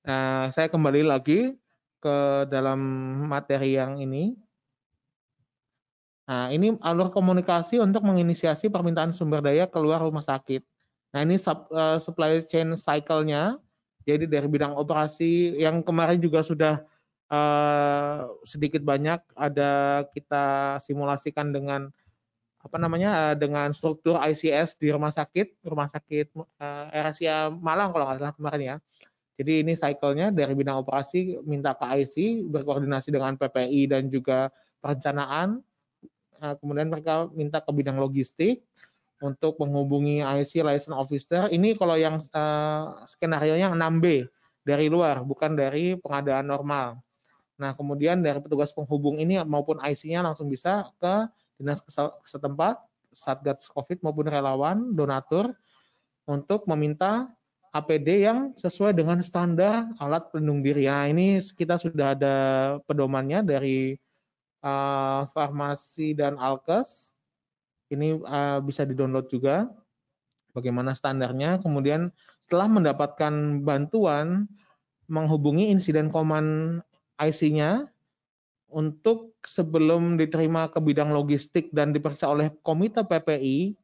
Nah, saya kembali lagi ke dalam materi yang ini. Nah, ini alur komunikasi untuk menginisiasi permintaan sumber daya keluar rumah sakit. Nah, ini uh, supply chain cycle-nya. Jadi dari bidang operasi yang kemarin juga sudah uh, sedikit banyak ada kita simulasikan dengan apa namanya uh, dengan struktur ICS di rumah sakit, rumah sakit uh, RSIA Malang kalau nggak salah kemarin ya. Jadi ini cycle-nya dari bidang operasi minta ke IC berkoordinasi dengan PPI dan juga perencanaan. Nah, kemudian mereka minta ke bidang logistik untuk menghubungi IC license officer. Ini kalau yang uh, skenario yang 6B dari luar, bukan dari pengadaan normal. Nah, kemudian dari petugas penghubung ini maupun IC-nya langsung bisa ke dinas setempat, Satgas COVID maupun relawan, donatur, untuk meminta APD yang sesuai dengan standar alat pelindung diri. Ya, ini kita sudah ada pedomannya dari uh, farmasi dan alkes. Ini uh, bisa di-download juga bagaimana standarnya. Kemudian setelah mendapatkan bantuan menghubungi insiden koman IC-nya untuk sebelum diterima ke bidang logistik dan diperiksa oleh komite PPI,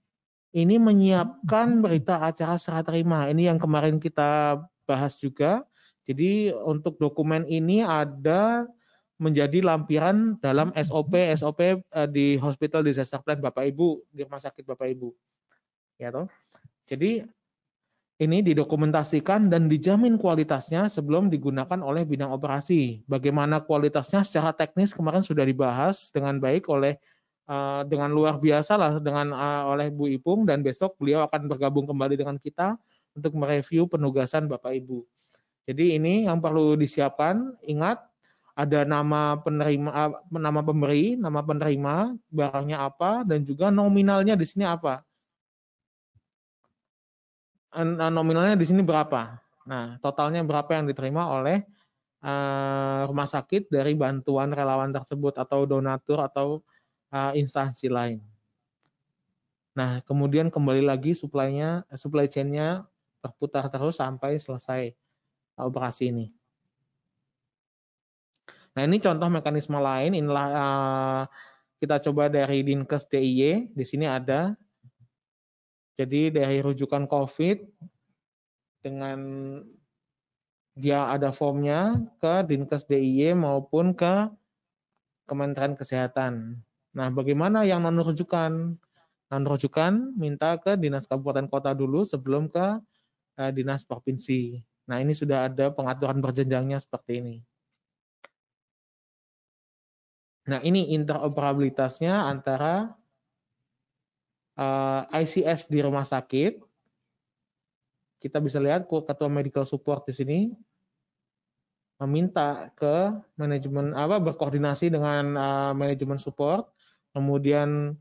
ini menyiapkan berita acara serah terima. Ini yang kemarin kita bahas juga. Jadi untuk dokumen ini ada menjadi lampiran dalam SOP SOP eh, di Hospital Disaster Plan Bapak Ibu di rumah sakit Bapak Ibu. Ya toh. Jadi ini didokumentasikan dan dijamin kualitasnya sebelum digunakan oleh bidang operasi. Bagaimana kualitasnya secara teknis kemarin sudah dibahas dengan baik oleh uh, dengan luar biasa lah dengan uh, oleh Bu Ipung dan besok beliau akan bergabung kembali dengan kita untuk mereview penugasan Bapak Ibu. Jadi ini yang perlu disiapkan. Ingat ada nama penerima, uh, nama pemberi, nama penerima, barangnya apa, dan juga nominalnya di sini apa. Nominalnya di sini berapa? Nah, totalnya berapa yang diterima oleh rumah sakit dari bantuan relawan tersebut atau donatur atau uh, instansi lain. Nah, kemudian kembali lagi supply-nya, supply chain-nya berputar terus sampai selesai operasi ini. Nah, ini contoh mekanisme lain. Inilah uh, kita coba dari Dinkes DIY. Di sini ada. Jadi dari rujukan COVID dengan dia ada formnya ke Dinkes DIY maupun ke Kementerian Kesehatan. Nah, bagaimana yang non rujukan? Non rujukan minta ke dinas kabupaten kota dulu sebelum ke uh, dinas provinsi. Nah, ini sudah ada pengaturan berjenjangnya seperti ini. Nah, ini interoperabilitasnya antara eh, ICS di rumah sakit. Kita bisa lihat ketua medical support di sini meminta ke manajemen apa berkoordinasi dengan uh, manajemen support kemudian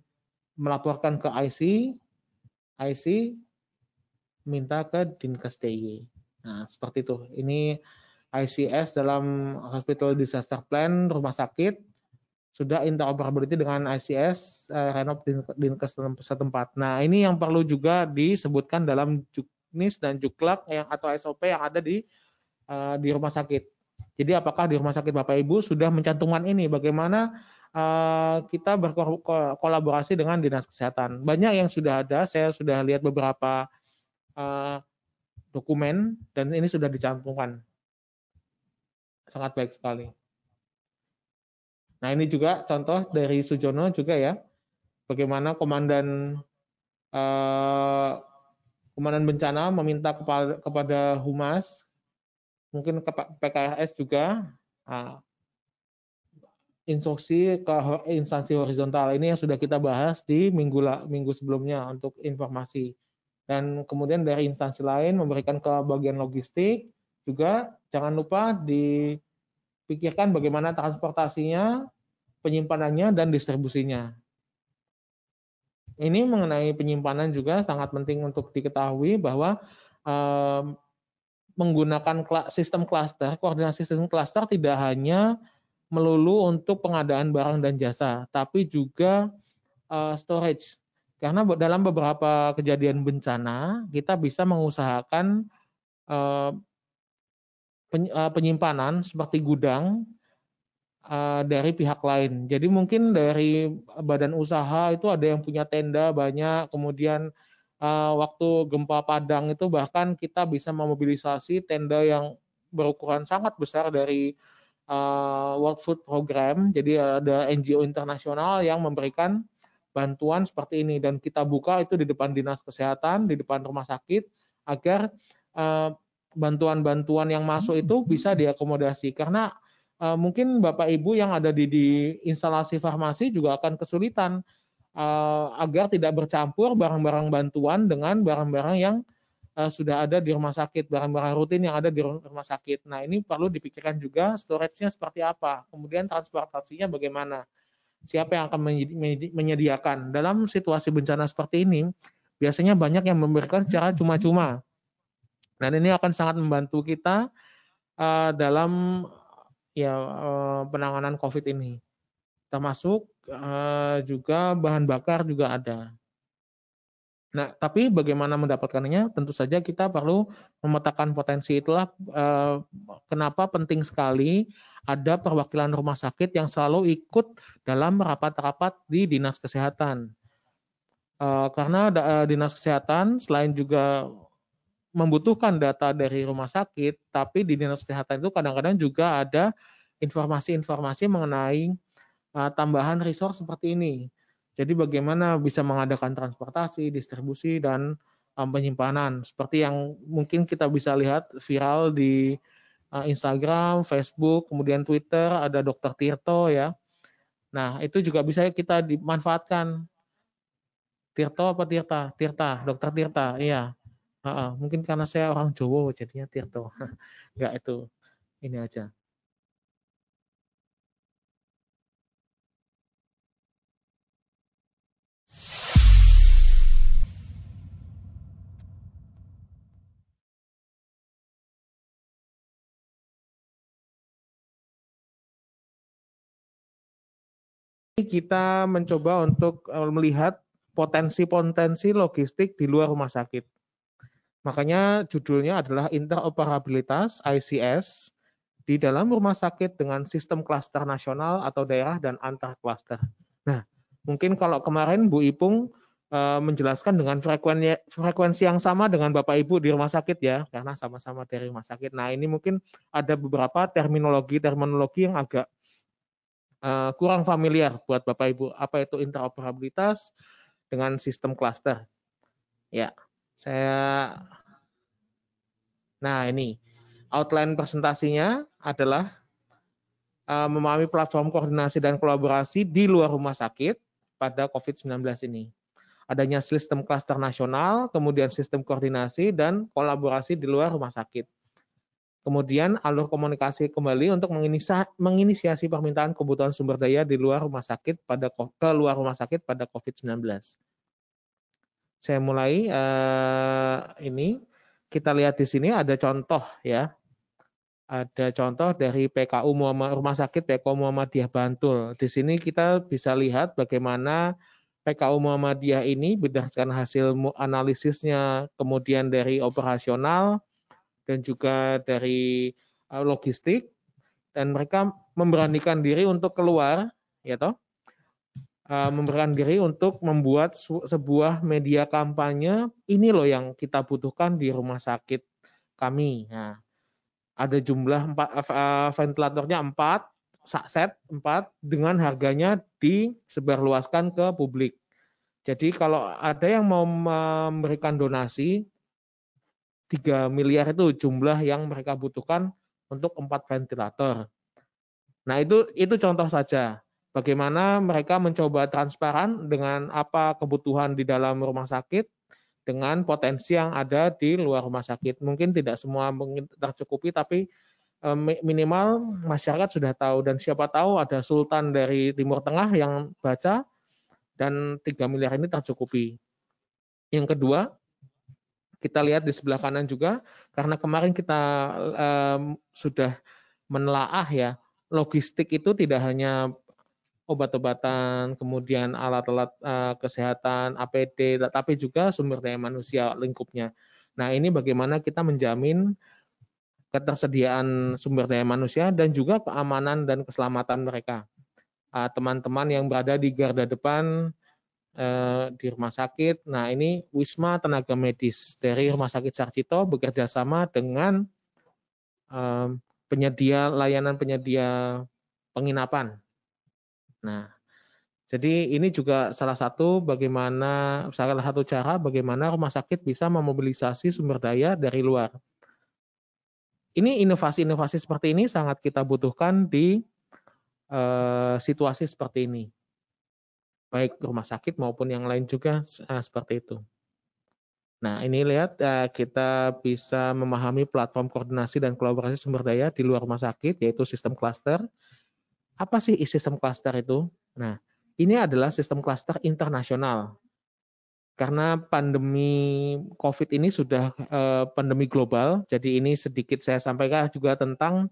melaporkan ke IC, IC minta ke Dinkes DIY. Nah, seperti itu. Ini ICS dalam Hospital Disaster Plan rumah sakit sudah interoperability dengan ICS eh, Renov Dinkes setempat. Nah, ini yang perlu juga disebutkan dalam Juknis dan Juklak yang atau SOP yang ada di uh, di rumah sakit. Jadi apakah di rumah sakit Bapak Ibu sudah mencantumkan ini bagaimana kita berkolaborasi dengan dinas kesehatan. Banyak yang sudah ada, saya sudah lihat beberapa uh, dokumen dan ini sudah dicantumkan. Sangat baik sekali. Nah ini juga contoh dari Sujono juga ya, bagaimana komandan uh, komandan bencana meminta kepada, humas, mungkin ke PKRS juga, uh, instruksi ke instansi horizontal ini yang sudah kita bahas di minggu minggu sebelumnya untuk informasi. Dan kemudian dari instansi lain memberikan ke bagian logistik juga jangan lupa dipikirkan bagaimana transportasinya penyimpanannya dan distribusinya. Ini mengenai penyimpanan juga sangat penting untuk diketahui bahwa eh, menggunakan sistem cluster koordinasi sistem cluster tidak hanya melulu untuk pengadaan barang dan jasa, tapi juga uh, storage. Karena dalam beberapa kejadian bencana, kita bisa mengusahakan uh, penyimpanan seperti gudang dari pihak lain. Jadi mungkin dari badan usaha itu ada yang punya tenda banyak, kemudian waktu gempa Padang itu bahkan kita bisa memobilisasi tenda yang berukuran sangat besar dari World Food Program. Jadi ada NGO internasional yang memberikan bantuan seperti ini dan kita buka itu di depan dinas kesehatan, di depan rumah sakit agar eh, bantuan-bantuan yang masuk itu bisa diakomodasi karena uh, mungkin Bapak Ibu yang ada di, di instalasi farmasi juga akan kesulitan uh, agar tidak bercampur barang-barang bantuan dengan barang-barang yang uh, sudah ada di rumah sakit, barang-barang rutin yang ada di rumah sakit. Nah, ini perlu dipikirkan juga storage-nya seperti apa, kemudian transportasinya bagaimana siapa yang akan menyediakan. Dalam situasi bencana seperti ini, biasanya banyak yang memberikan secara cuma-cuma. Dan ini akan sangat membantu kita uh, dalam ya uh, penanganan COVID ini. Termasuk uh, juga bahan bakar juga ada. Nah, tapi bagaimana mendapatkannya? Tentu saja kita perlu memetakan potensi itulah eh, kenapa penting sekali ada perwakilan rumah sakit yang selalu ikut dalam rapat-rapat di dinas kesehatan. Eh, karena eh, dinas kesehatan selain juga membutuhkan data dari rumah sakit, tapi di dinas kesehatan itu kadang-kadang juga ada informasi-informasi mengenai uh, tambahan resource seperti ini. Jadi bagaimana bisa mengadakan transportasi, distribusi, dan um, penyimpanan. Seperti yang mungkin kita bisa lihat viral di uh, Instagram, Facebook, kemudian Twitter, ada Dokter Tirto ya. Nah, itu juga bisa kita dimanfaatkan. Tirto apa Tirta? Tirta, Dokter Tirta, iya. Uh, uh, mungkin karena saya orang Jawa jadinya Tirto. Enggak itu. Ini aja. Kita mencoba untuk eh, melihat potensi-potensi logistik di luar rumah sakit. Makanya judulnya adalah interoperabilitas ICS di dalam rumah sakit dengan sistem klaster nasional atau daerah dan antar klaster. Nah, mungkin kalau kemarin Bu Ipung uh, menjelaskan dengan frekuensi, frekuensi yang sama dengan Bapak Ibu di rumah sakit ya, karena sama-sama dari rumah sakit. Nah, ini mungkin ada beberapa terminologi-terminologi yang agak uh, kurang familiar buat Bapak Ibu apa itu interoperabilitas dengan sistem cluster. Ya, saya Nah, ini outline presentasinya adalah uh, memahami platform koordinasi dan kolaborasi di luar rumah sakit pada COVID-19 ini. Adanya sistem cluster nasional, kemudian sistem koordinasi dan kolaborasi di luar rumah sakit. Kemudian alur komunikasi kembali untuk menginisiasi permintaan kebutuhan sumber daya di luar rumah sakit pada ke luar rumah sakit pada COVID-19. Saya mulai uh, ini kita lihat di sini ada contoh ya. Ada contoh dari PKU Muhammad Rumah Sakit PKU Muhammadiyah Bantul. Di sini kita bisa lihat bagaimana PKU Muhammadiyah ini berdasarkan hasil analisisnya kemudian dari operasional dan juga dari uh, logistik dan mereka memberanikan diri untuk keluar ya toh uh, memberanikan diri untuk membuat sebuah media kampanye ini loh yang kita butuhkan di rumah sakit kami nah, ada jumlah empat uh, ventilatornya empat set empat dengan harganya disebarluaskan ke publik. Jadi kalau ada yang mau memberikan donasi, 3 miliar itu jumlah yang mereka butuhkan untuk empat ventilator. Nah, itu itu contoh saja bagaimana mereka mencoba transparan dengan apa kebutuhan di dalam rumah sakit dengan potensi yang ada di luar rumah sakit. Mungkin tidak semua tercukupi tapi eh, minimal masyarakat sudah tahu dan siapa tahu ada sultan dari Timur Tengah yang baca dan 3 miliar ini tercukupi. Yang kedua, kita lihat di sebelah kanan juga, karena kemarin kita um, sudah menelaah ya, logistik itu tidak hanya obat-obatan, kemudian alat-alat uh, kesehatan, APD, tapi juga sumber daya manusia lingkupnya. Nah, ini bagaimana kita menjamin ketersediaan sumber daya manusia dan juga keamanan dan keselamatan mereka. Ah, teman-teman yang berada di garda depan eh, di rumah sakit. Nah, ini Wisma Tenaga Medis dari Rumah Sakit Sarjito bekerja sama dengan eh, penyedia layanan penyedia penginapan. Nah, jadi ini juga salah satu bagaimana salah satu cara bagaimana rumah sakit bisa memobilisasi sumber daya dari luar ini inovasi-inovasi seperti ini sangat kita butuhkan di uh, situasi seperti ini. Baik rumah sakit maupun yang lain juga uh, seperti itu. Nah, ini lihat uh, kita bisa memahami platform koordinasi dan kolaborasi sumber daya di luar rumah sakit, yaitu sistem cluster. Apa sih sistem cluster itu? Nah, ini adalah sistem cluster internasional karena pandemi COVID ini sudah uh, pandemi global, jadi ini sedikit saya sampaikan juga tentang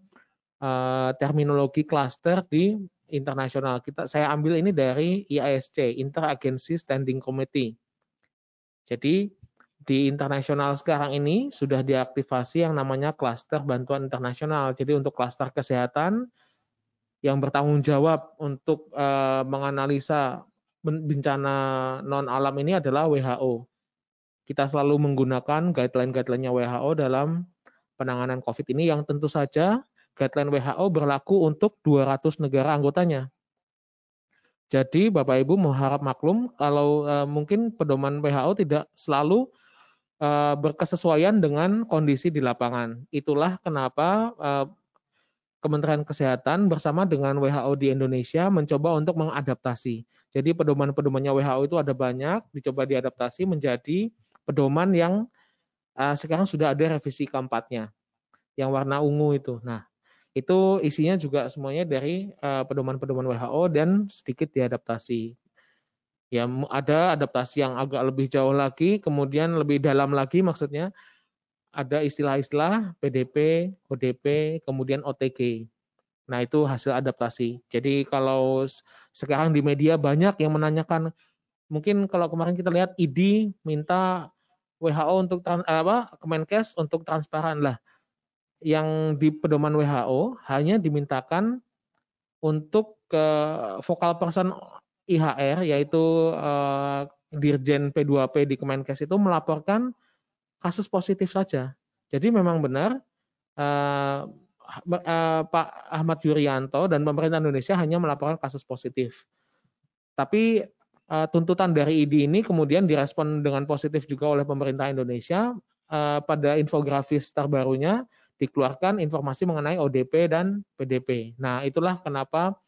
uh, terminologi cluster di internasional. Kita saya ambil ini dari IASC, Interagency Standing Committee. Jadi di internasional sekarang ini sudah diaktifasi yang namanya cluster bantuan internasional. Jadi untuk cluster kesehatan yang bertanggung jawab untuk uh, menganalisa bencana non alam ini adalah WHO. Kita selalu menggunakan guideline-guideline-nya WHO dalam penanganan COVID ini yang tentu saja guideline WHO berlaku untuk 200 negara anggotanya. Jadi Bapak Ibu mengharap maklum kalau uh, mungkin pedoman WHO tidak selalu uh, berkesesuaian dengan kondisi di lapangan. Itulah kenapa uh, Kementerian Kesehatan bersama dengan WHO di Indonesia mencoba untuk mengadaptasi. Jadi pedoman-pedomannya WHO itu ada banyak, dicoba diadaptasi menjadi pedoman yang uh, sekarang sudah ada revisi keempatnya, yang warna ungu itu. Nah, itu isinya juga semuanya dari uh, pedoman-pedoman WHO dan sedikit diadaptasi. Ya, ada adaptasi yang agak lebih jauh lagi, kemudian lebih dalam lagi maksudnya ada istilah-istilah PDP, ODP, kemudian OTG. Nah, itu hasil adaptasi. Jadi kalau sekarang di media banyak yang menanyakan, mungkin kalau kemarin kita lihat ID minta WHO untuk apa Kemenkes untuk transparan lah. Yang di pedoman WHO hanya dimintakan untuk ke vokal person IHR yaitu eh, Dirjen P2P di Kemenkes itu melaporkan kasus positif saja. Jadi memang benar uh, uh, Pak Ahmad Yuryanto dan pemerintah Indonesia hanya melaporkan kasus positif. Tapi uh, tuntutan dari ID ini kemudian direspon dengan positif juga oleh pemerintah Indonesia. Uh, pada infografis terbarunya dikeluarkan informasi mengenai ODP dan PDP. Nah, itulah kenapa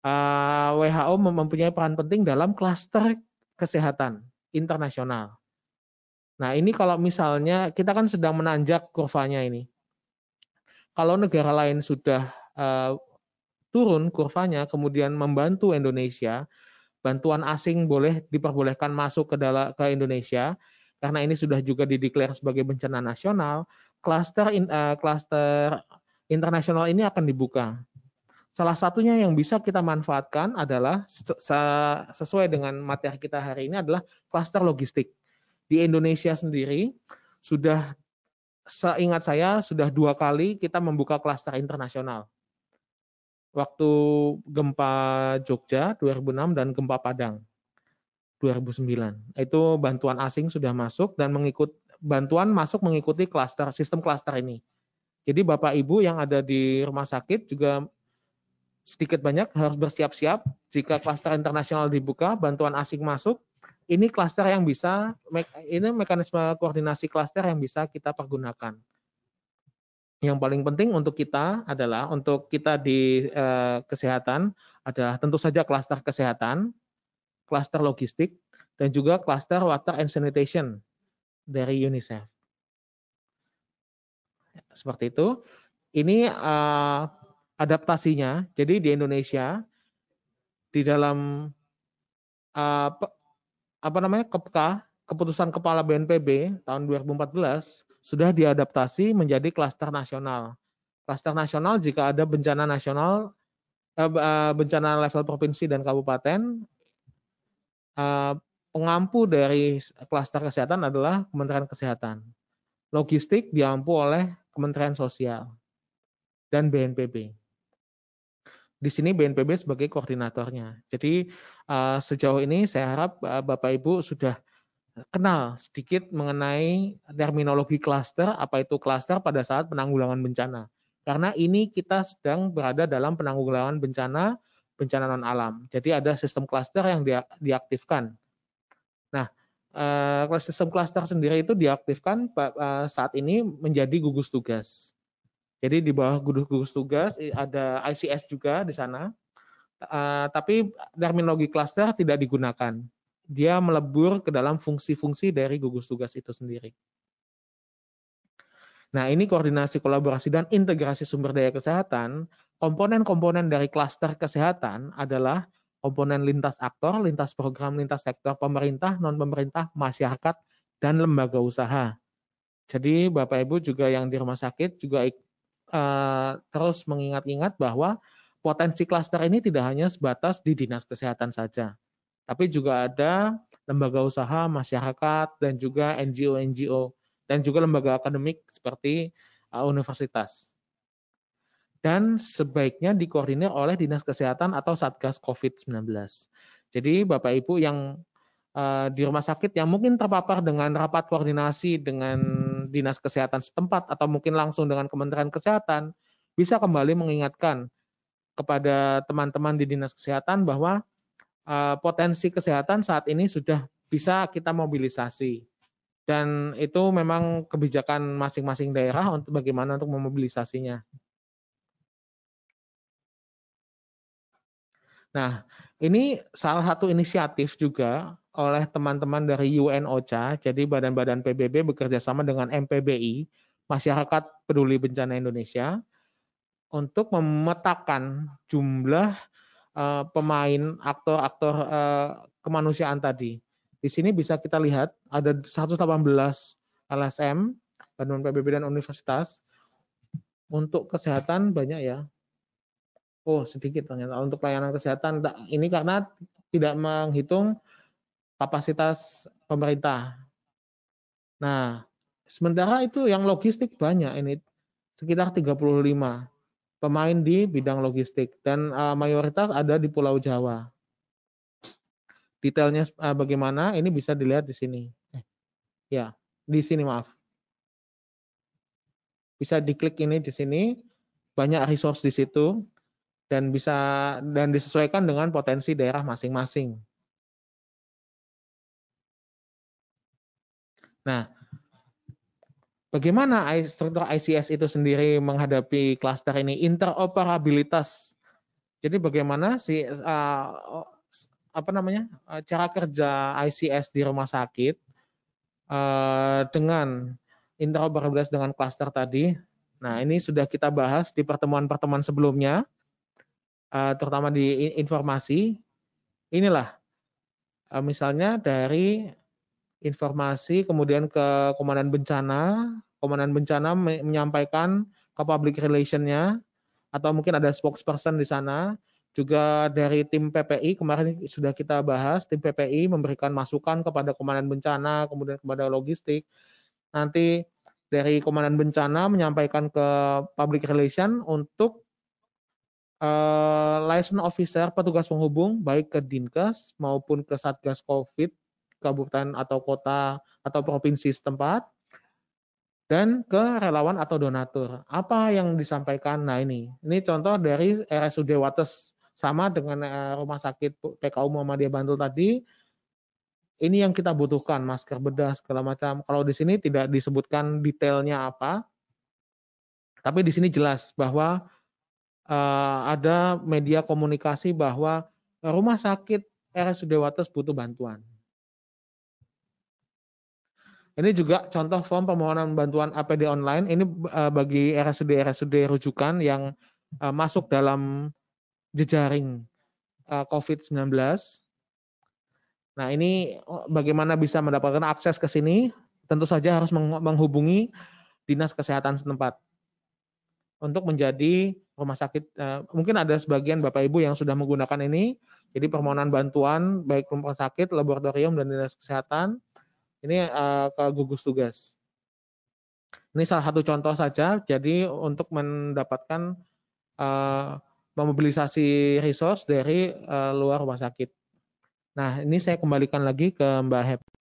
uh, WHO mempunyai peran penting dalam klaster kesehatan internasional. Nah, ini kalau misalnya kita kan sedang menanjak kurvanya ini. Kalau negara lain sudah uh, turun kurvanya, kemudian membantu Indonesia, bantuan asing boleh diperbolehkan masuk ke Indonesia karena ini sudah juga dideklar sebagai bencana nasional, klaster uh, klaster internasional ini akan dibuka. Salah satunya yang bisa kita manfaatkan adalah sesuai dengan materi kita hari ini adalah klaster logistik di Indonesia sendiri sudah seingat saya sudah dua kali kita membuka klaster internasional. Waktu gempa Jogja 2006 dan gempa Padang 2009. Itu bantuan asing sudah masuk dan mengikut bantuan masuk mengikuti klaster sistem klaster ini. Jadi Bapak Ibu yang ada di rumah sakit juga sedikit banyak harus bersiap-siap jika klaster internasional dibuka, bantuan asing masuk, ini klaster yang bisa ini mekanisme koordinasi klaster yang bisa kita pergunakan. Yang paling penting untuk kita adalah untuk kita di eh, kesehatan adalah tentu saja klaster kesehatan, klaster logistik, dan juga klaster water and sanitation dari UNICEF. Seperti itu. Ini eh, adaptasinya. Jadi di Indonesia di dalam uh, apa namanya KEPKA, keputusan kepala BNPB tahun 2014 sudah diadaptasi menjadi klaster nasional. Klaster nasional jika ada bencana nasional, eh, bencana level provinsi dan kabupaten, pengampu dari klaster kesehatan adalah Kementerian Kesehatan. Logistik diampu oleh Kementerian Sosial, dan BNPB. Di sini BNPB sebagai koordinatornya. Jadi uh, sejauh ini saya harap uh, Bapak Ibu sudah kenal sedikit mengenai terminologi klaster, apa itu klaster pada saat penanggulangan bencana. Karena ini kita sedang berada dalam penanggulangan bencana bencana non alam. Jadi ada sistem klaster yang dia, diaktifkan. Uh, sistem klaster sendiri itu diaktifkan uh, saat ini menjadi gugus tugas. Jadi di bawah gugus tugas ada ICS juga di sana. Uh, tapi terminologi cluster tidak digunakan. Dia melebur ke dalam fungsi-fungsi dari gugus tugas itu sendiri. Nah, ini koordinasi kolaborasi dan integrasi sumber daya kesehatan. Komponen-komponen dari klaster kesehatan adalah komponen lintas aktor, lintas program, lintas sektor pemerintah, non-pemerintah, masyarakat, dan lembaga usaha. Jadi Bapak Ibu juga yang di rumah sakit juga uh, terus mengingat-ingat bahwa potensi klaster ini tidak hanya sebatas di dinas kesehatan saja, tapi juga ada lembaga usaha, masyarakat, dan juga NGO-NGO, dan juga lembaga akademik seperti uh, universitas. Dan sebaiknya dikoordinir oleh Dinas Kesehatan atau Satgas COVID-19. Jadi Bapak Ibu yang uh, di rumah sakit yang mungkin terpapar dengan rapat koordinasi dengan dinas kesehatan setempat atau mungkin langsung dengan Kementerian Kesehatan bisa kembali mengingatkan kepada teman-teman di dinas kesehatan bahwa uh, potensi kesehatan saat ini sudah bisa kita mobilisasi dan itu memang kebijakan masing-masing daerah untuk bagaimana untuk memobilisasinya. Nah, ini salah satu inisiatif juga oleh teman-teman dari UN OCHA, jadi badan-badan PBB bekerja sama dengan MPBI, Masyarakat Peduli Bencana Indonesia, untuk memetakan jumlah uh, pemain aktor-aktor uh, kemanusiaan tadi. Di sini bisa kita lihat ada 118 LSM, badan PBB dan universitas. Untuk kesehatan banyak ya. Oh, sedikit ternyata. Untuk pelayanan kesehatan ini karena tidak menghitung kapasitas pemerintah. Nah, sementara itu yang logistik banyak ini sekitar 35 pemain di bidang logistik dan uh, mayoritas ada di Pulau Jawa. Detailnya uh, bagaimana ini bisa dilihat di sini. Eh, ya, di sini maaf. Bisa diklik ini di sini, banyak resource di situ dan bisa dan disesuaikan dengan potensi daerah masing-masing. Nah, bagaimana struktur ICS itu sendiri menghadapi klaster ini interoperabilitas. Jadi bagaimana sih uh, apa namanya uh, cara kerja ICS di rumah sakit uh, dengan interoperabilitas dengan klaster tadi. Nah, ini sudah kita bahas di pertemuan-pertemuan sebelumnya, uh, terutama di informasi. Inilah, uh, misalnya dari informasi kemudian ke komandan bencana, komandan bencana menyampaikan ke public relation-nya atau mungkin ada spokesperson di sana. Juga dari tim PPI kemarin sudah kita bahas, tim PPI memberikan masukan kepada komandan bencana, kemudian kepada logistik. Nanti dari komandan bencana menyampaikan ke public relation untuk uh, license officer petugas penghubung baik ke Dinkes maupun ke Satgas Covid kabupaten atau kota atau provinsi setempat dan ke relawan atau donatur. Apa yang disampaikan? Nah ini, ini contoh dari RSUD Wates sama dengan eh, rumah sakit PKU Muhammadiyah Bantul tadi. Ini yang kita butuhkan, masker bedah segala macam. Kalau di sini tidak disebutkan detailnya apa, tapi di sini jelas bahwa uh, ada media komunikasi bahwa rumah sakit RSUD Wates butuh bantuan. Ini juga contoh form permohonan bantuan APD online. Ini uh, bagi RSUD-RSUD rujukan yang uh, masuk dalam jejaring uh, eh, COVID-19. Nah, ini oh, bagaimana bisa mendapatkan akses ke sini? Tentu saja harus menghubungi dinas kesehatan setempat untuk menjadi rumah sakit. Uh, mungkin ada sebagian Bapak Ibu yang sudah menggunakan ini. Jadi permohonan bantuan baik rumah sakit, laboratorium dan dinas kesehatan ini uh, ke gugus tugas. Ini salah satu contoh saja. Jadi untuk mendapatkan uh, memobilisasi resource dari luar rumah sakit. Nah, ini saya kembalikan lagi ke Mbak Happy.